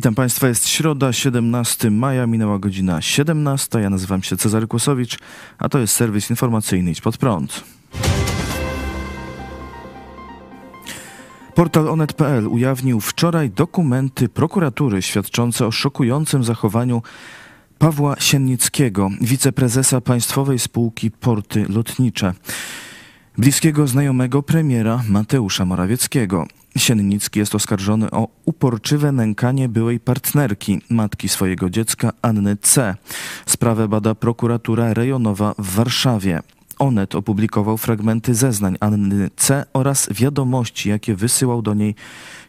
Witam Państwa, jest środa, 17 maja, minęła godzina 17. Ja nazywam się Cezary Kłosowicz, a to jest serwis informacyjny Idź Pod Prąd. Portal onet.pl ujawnił wczoraj dokumenty prokuratury świadczące o szokującym zachowaniu Pawła Siennickiego, wiceprezesa Państwowej Spółki Porty Lotnicze, bliskiego znajomego premiera Mateusza Morawieckiego. Siennicki jest oskarżony o uporczywe nękanie byłej partnerki, matki swojego dziecka Anny C. Sprawę bada prokuratura rejonowa w Warszawie. Onet opublikował fragmenty zeznań Anny C. oraz wiadomości, jakie wysyłał do niej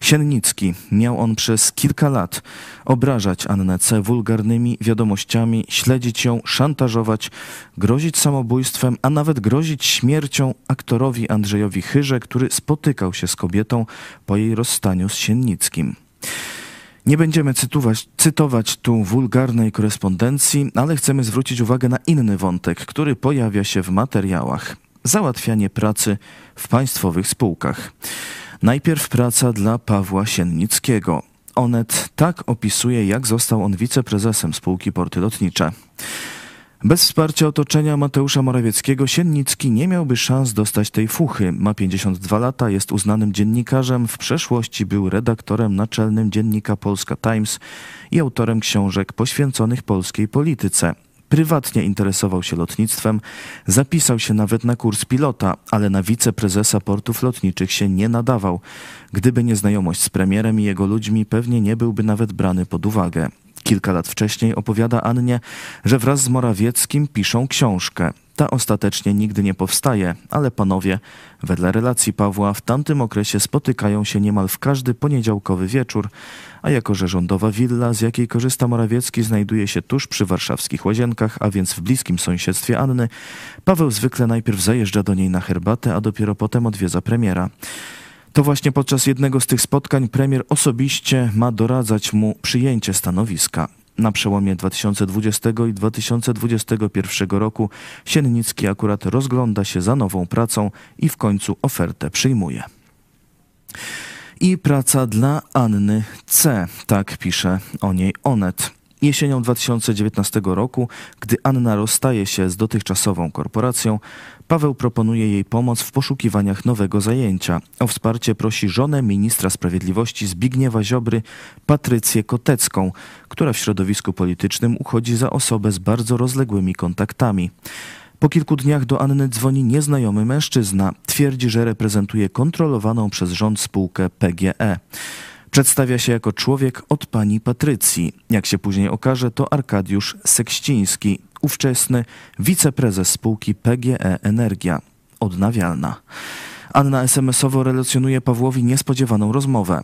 Siennicki. Miał on przez kilka lat obrażać Annę C. wulgarnymi wiadomościami, śledzić ją, szantażować, grozić samobójstwem, a nawet grozić śmiercią aktorowi Andrzejowi Chyrze, który spotykał się z kobietą po jej rozstaniu z Siennickim. Nie będziemy cytować, cytować tu wulgarnej korespondencji, ale chcemy zwrócić uwagę na inny wątek, który pojawia się w materiałach. Załatwianie pracy w państwowych spółkach. Najpierw praca dla Pawła Siennickiego. Onet tak opisuje, jak został on wiceprezesem spółki Porty Lotnicze. Bez wsparcia otoczenia Mateusza Morawieckiego Siennicki nie miałby szans dostać tej fuchy. Ma 52 lata, jest uznanym dziennikarzem, w przeszłości był redaktorem naczelnym dziennika Polska Times i autorem książek poświęconych polskiej polityce. Prywatnie interesował się lotnictwem, zapisał się nawet na kurs pilota, ale na wiceprezesa portów lotniczych się nie nadawał. Gdyby nie znajomość z premierem i jego ludźmi, pewnie nie byłby nawet brany pod uwagę. Kilka lat wcześniej opowiada Annie, że wraz z Morawieckim piszą książkę. Ta ostatecznie nigdy nie powstaje, ale panowie, wedle relacji Pawła, w tamtym okresie spotykają się niemal w każdy poniedziałkowy wieczór, a jako że rządowa willa, z jakiej korzysta Morawiecki, znajduje się tuż przy warszawskich łazienkach, a więc w bliskim sąsiedztwie Anny, Paweł zwykle najpierw zajeżdża do niej na herbatę, a dopiero potem odwiedza premiera. To właśnie podczas jednego z tych spotkań premier osobiście ma doradzać mu przyjęcie stanowiska. Na przełomie 2020 i 2021 roku Siennicki akurat rozgląda się za nową pracą i w końcu ofertę przyjmuje. I praca dla Anny C. Tak pisze o niej Onet. Jesienią 2019 roku, gdy Anna rozstaje się z dotychczasową korporacją, Paweł proponuje jej pomoc w poszukiwaniach nowego zajęcia. O wsparcie prosi żonę ministra sprawiedliwości Zbigniewa Ziobry, Patrycję Kotecką, która w środowisku politycznym uchodzi za osobę z bardzo rozległymi kontaktami. Po kilku dniach do Anny dzwoni nieznajomy mężczyzna. Twierdzi, że reprezentuje kontrolowaną przez rząd spółkę PGE. Przedstawia się jako człowiek od pani Patrycji. Jak się później okaże, to Arkadiusz Sekściński, ówczesny wiceprezes spółki PGE Energia Odnawialna. Anna SMS-owo relacjonuje Pawłowi niespodziewaną rozmowę.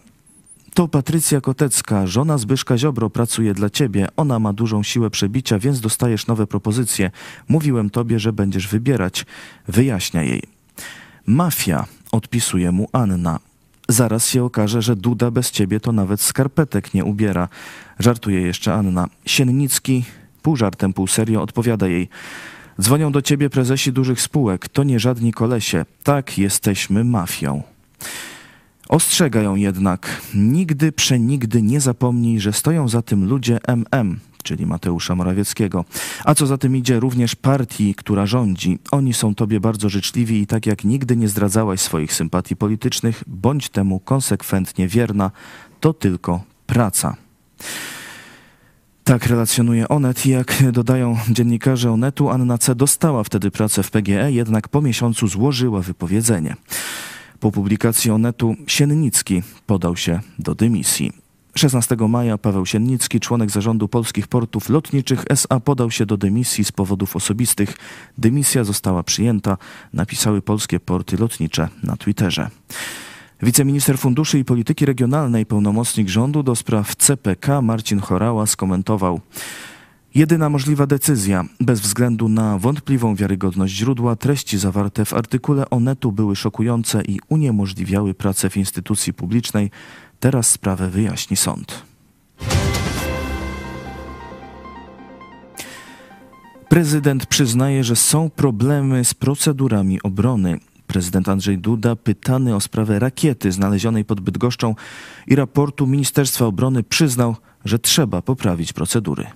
To Patrycja Kotecka, żona Zbyszka Ziobro, pracuje dla ciebie. Ona ma dużą siłę przebicia, więc dostajesz nowe propozycje. Mówiłem tobie, że będziesz wybierać. Wyjaśnia jej. Mafia, odpisuje mu Anna. Zaraz się okaże, że Duda bez ciebie to nawet skarpetek nie ubiera. Żartuje jeszcze Anna. Siennicki, pół żartem, pół serio, odpowiada jej. Dzwonią do ciebie prezesi dużych spółek. To nie żadni kolesie. Tak, jesteśmy mafią. Ostrzegają jednak, nigdy przenigdy nie zapomnij, że stoją za tym ludzie MM, czyli Mateusza Morawieckiego. A co za tym idzie, również partii, która rządzi. Oni są tobie bardzo życzliwi i tak jak nigdy nie zdradzałaś swoich sympatii politycznych, bądź temu konsekwentnie wierna. To tylko praca. Tak relacjonuje Onet i jak dodają dziennikarze Onetu, Anna C. dostała wtedy pracę w PGE, jednak po miesiącu złożyła wypowiedzenie. Po publikacji Onetu Siennicki podał się do dymisji. 16 maja Paweł Siennicki, członek zarządu polskich portów lotniczych SA, podał się do dymisji z powodów osobistych. Dymisja została przyjęta, napisały polskie porty lotnicze na Twitterze. Wiceminister Funduszy i Polityki Regionalnej, pełnomocnik rządu do spraw CPK Marcin Chorała skomentował. Jedyna możliwa decyzja, bez względu na wątpliwą wiarygodność źródła, treści zawarte w artykule Onetu były szokujące i uniemożliwiały pracę w instytucji publicznej. Teraz sprawę wyjaśni sąd. Prezydent przyznaje, że są problemy z procedurami obrony. Prezydent Andrzej Duda, pytany o sprawę rakiety znalezionej pod Bydgoszczą i raportu Ministerstwa Obrony, przyznał, że trzeba poprawić procedury.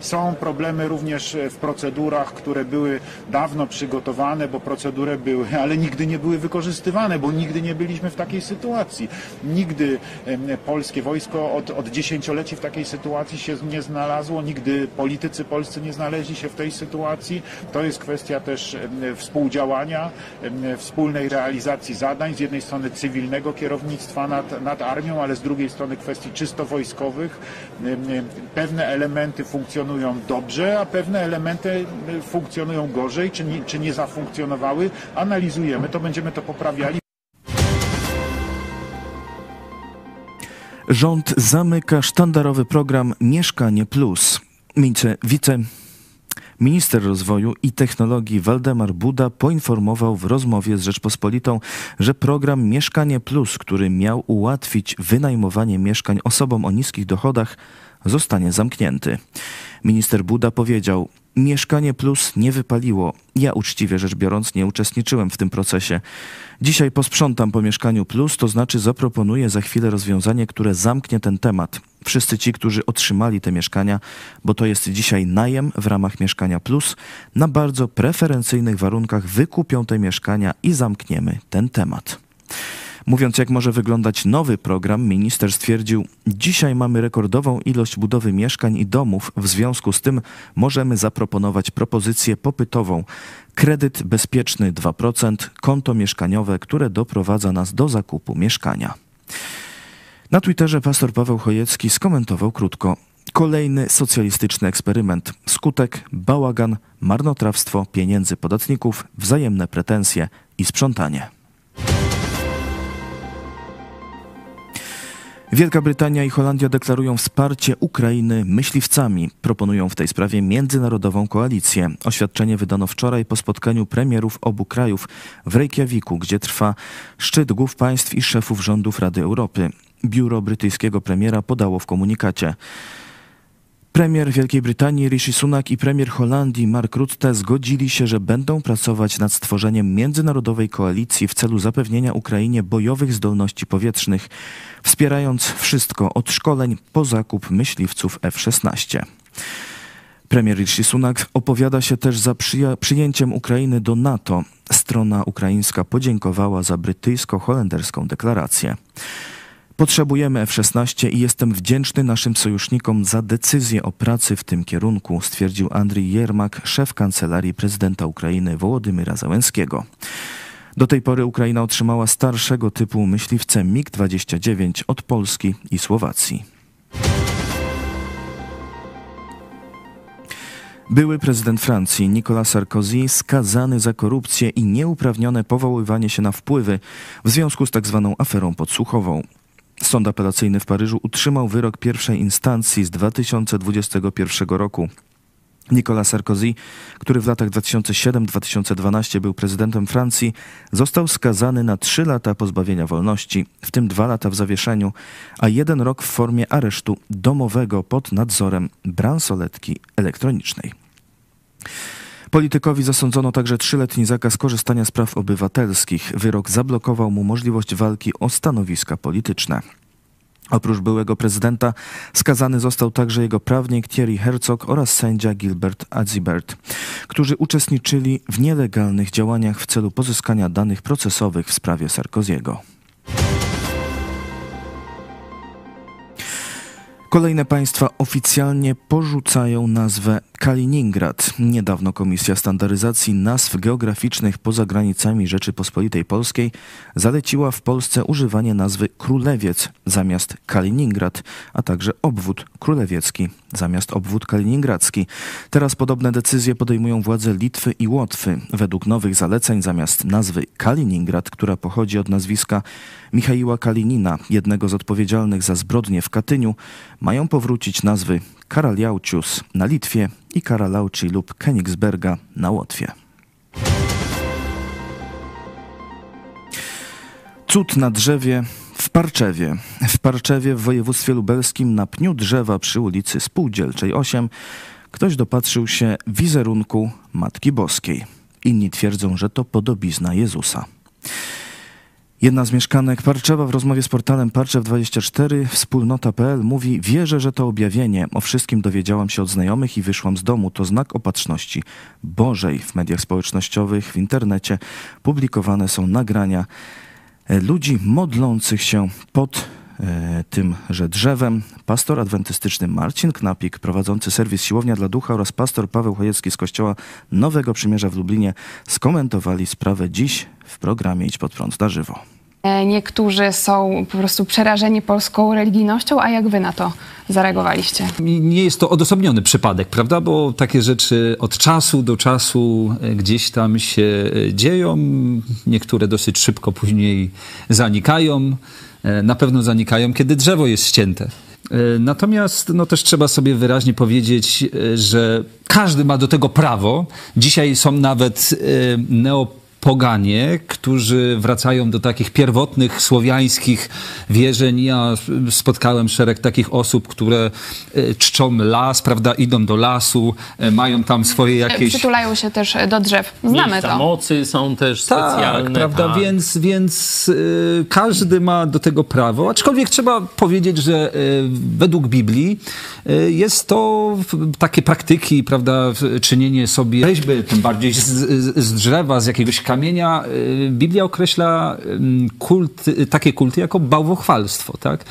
Są problemy również w procedurach, które były dawno przygotowane, bo procedury były, ale nigdy nie były wykorzystywane, bo nigdy nie byliśmy w takiej sytuacji. Nigdy polskie wojsko od, od dziesięcioleci w takiej sytuacji się nie znalazło, nigdy politycy polscy nie znaleźli się w tej sytuacji. To jest kwestia też współdziałania, wspólnej realizacji zadań, z jednej strony cywilnego kierownictwa nad, nad armią, ale z drugiej strony kwestii czysto wojskowych. Pewne elementy funkcjonują funkcjonują dobrze, a pewne elementy y, funkcjonują gorzej, czy nie, czy nie zafunkcjonowały. Analizujemy to, będziemy to poprawiali. Rząd zamyka sztandarowy program Mieszkanie Plus. Wice, wice Minister Rozwoju i Technologii Waldemar Buda poinformował w rozmowie z Rzeczpospolitą, że program Mieszkanie Plus, który miał ułatwić wynajmowanie mieszkań osobom o niskich dochodach, zostanie zamknięty. Minister Buda powiedział: Mieszkanie Plus nie wypaliło. Ja uczciwie rzecz biorąc nie uczestniczyłem w tym procesie. Dzisiaj posprzątam po Mieszkaniu Plus, to znaczy zaproponuję za chwilę rozwiązanie, które zamknie ten temat. Wszyscy ci, którzy otrzymali te mieszkania, bo to jest dzisiaj najem w ramach Mieszkania Plus, na bardzo preferencyjnych warunkach wykupią te mieszkania i zamkniemy ten temat. Mówiąc, jak może wyglądać nowy program, minister stwierdził: Dzisiaj mamy rekordową ilość budowy mieszkań i domów. W związku z tym możemy zaproponować propozycję popytową. Kredyt bezpieczny 2%, konto mieszkaniowe, które doprowadza nas do zakupu mieszkania. Na Twitterze pastor Paweł Chojecki skomentował krótko. Kolejny socjalistyczny eksperyment. Skutek bałagan, marnotrawstwo pieniędzy podatników, wzajemne pretensje i sprzątanie. Wielka Brytania i Holandia deklarują wsparcie Ukrainy myśliwcami. Proponują w tej sprawie międzynarodową koalicję. Oświadczenie wydano wczoraj po spotkaniu premierów obu krajów w Reykjaviku, gdzie trwa szczyt głów państw i szefów rządów Rady Europy. Biuro brytyjskiego premiera podało w komunikacie. Premier Wielkiej Brytanii Rishi Sunak i premier Holandii Mark Rutte zgodzili się, że będą pracować nad stworzeniem międzynarodowej koalicji w celu zapewnienia Ukrainie bojowych zdolności powietrznych, wspierając wszystko od szkoleń po zakup myśliwców F-16. Premier Rishi Sunak opowiada się też za przyjęciem Ukrainy do NATO. Strona ukraińska podziękowała za brytyjsko-holenderską deklarację. Potrzebujemy F-16 i jestem wdzięczny naszym sojusznikom za decyzję o pracy w tym kierunku, stwierdził Andrii Jermak, szef kancelarii prezydenta Ukrainy Wołodymyra Załęskiego. Do tej pory Ukraina otrzymała starszego typu myśliwce MiG-29 od Polski i Słowacji. Były prezydent Francji Nicolas Sarkozy skazany za korupcję i nieuprawnione powoływanie się na wpływy w związku z tzw. Tak aferą podsłuchową. Sąd apelacyjny w Paryżu utrzymał wyrok pierwszej instancji z 2021 roku. Nicolas Sarkozy, który w latach 2007-2012 był prezydentem Francji, został skazany na trzy lata pozbawienia wolności, w tym dwa lata w zawieszeniu, a jeden rok w formie aresztu domowego pod nadzorem bransoletki elektronicznej. Politykowi zasądzono także trzyletni zakaz korzystania z praw obywatelskich. Wyrok zablokował mu możliwość walki o stanowiska polityczne. Oprócz byłego prezydenta skazany został także jego prawnik Thierry Herzog oraz sędzia Gilbert Azibert, którzy uczestniczyli w nielegalnych działaniach w celu pozyskania danych procesowych w sprawie Sarkoziego. Kolejne państwa oficjalnie porzucają nazwę Kaliningrad. Niedawno Komisja Standaryzacji Nazw Geograficznych poza granicami Rzeczypospolitej Polskiej zaleciła w Polsce używanie nazwy Królewiec zamiast Kaliningrad, a także obwód królewiecki zamiast obwód kaliningradzki. Teraz podobne decyzje podejmują władze Litwy i Łotwy. Według nowych zaleceń zamiast nazwy Kaliningrad, która pochodzi od nazwiska Michaiła Kalinina, jednego z odpowiedzialnych za zbrodnie w Katyniu, mają powrócić nazwy Karaliaucius na Litwie i Karalauci lub Königsberga na Łotwie. Cud na drzewie w Parczewie. W Parczewie w województwie lubelskim na pniu drzewa przy ulicy Spółdzielczej 8 ktoś dopatrzył się Jedna z mieszkanek Parczewa w rozmowie z portalem Parczew24 wspólnota.pl mówi Wierzę, że to objawienie. O wszystkim dowiedziałam się od znajomych i wyszłam z domu. To znak opatrzności Bożej. W mediach społecznościowych, w internecie publikowane są nagrania ludzi modlących się pod tymże drzewem. Pastor adwentystyczny Marcin Knapik, prowadzący serwis Siłownia dla Ducha oraz pastor Paweł Chojecki z Kościoła Nowego Przymierza w Lublinie skomentowali sprawę dziś w programie Idź Pod Prąd na żywo. E, Niektórzy są po prostu przerażeni polską religijnością, a jak wy na to zareagowaliście? Nie jest to odosobniony przypadek, prawda? Bo takie rzeczy od czasu do czasu e, gdzieś tam się e, dzieją. Niektóre dosyć szybko później zanikają. E, Na pewno zanikają, kiedy drzewo jest ścięte. E, Natomiast no, też trzeba sobie wyraźnie powiedzieć, e, że każdy ma do tego prawo. Dzisiaj są nawet e, neopoganie, którzy wracają do takich pierwotnych słowiańskich wierzeń. Ja spotkałem szereg takich osób, które e, czczą las, prawda, idą do lasu, e, mają tam swoje E, jakieś... Przytulają się też do drzew. Znamy Miejsca to. mocy są też Tak, specjalne. prawda, tak. więc, więc każdy ma do tego prawo, aczkolwiek trzeba powiedzieć, że według Biblii jest to takie praktyki, prawda, czynienie sobie rzeźby, tym bardziej z, z, z drzewa, z jakiegoś kamienia. Y, Biblia określa kult, y, takie kulty jako bałwochwalstwo, tak?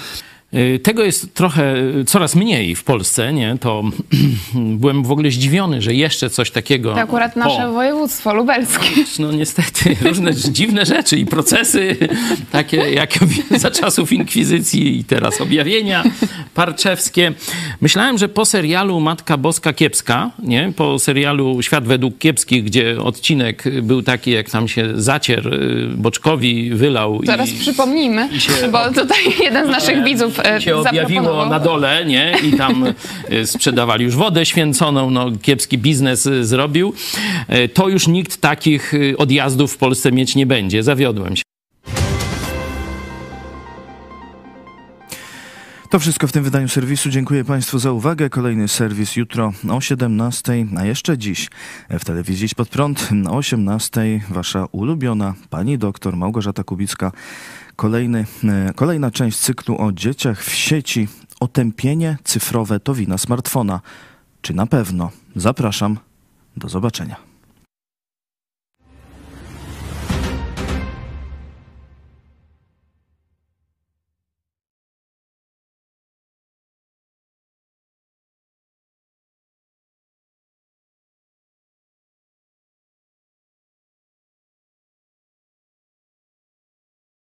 Y, Tego jest trochę y, coraz mniej w Polsce, nie? To byłem w ogóle zdziwiony, że jeszcze coś takiego. To akurat nasze po- województwo lubelskie. No niestety, różne dziwne rzeczy i procesy, takie jak za czasów inkwizycji i teraz objawienia parczewskie. Myślałem, że po serialu Matka Boska Kiepska, nie? po serialu Świat według Kiepskich, gdzie odcinek był taki, jak tam się zacier y, Boczkowi wylał. Zaraz i, przypomnijmy, i się- bo tutaj jeden z naszych widzów e, się objawiło na dole, nie? I tam y, sprzedawali już wodę święconą, no kiepski biznes y, zrobił. To już nikt takich odjazdów w Polsce mieć nie będzie. Zawiodłem się. To wszystko w tym wydaniu serwisu. Dziękuję Państwu za uwagę. Kolejny serwis jutro o 17, a jeszcze dziś w telewizji Pod Prąd o 18. Wasza ulubiona pani doktor Małgorzata Kubicka. Kolejny, e, kolejna część cyklu o dzieciach w sieci. Otępienie cyfrowe to wina smartfona. Czy na pewno? Zapraszam. Do zobaczenia.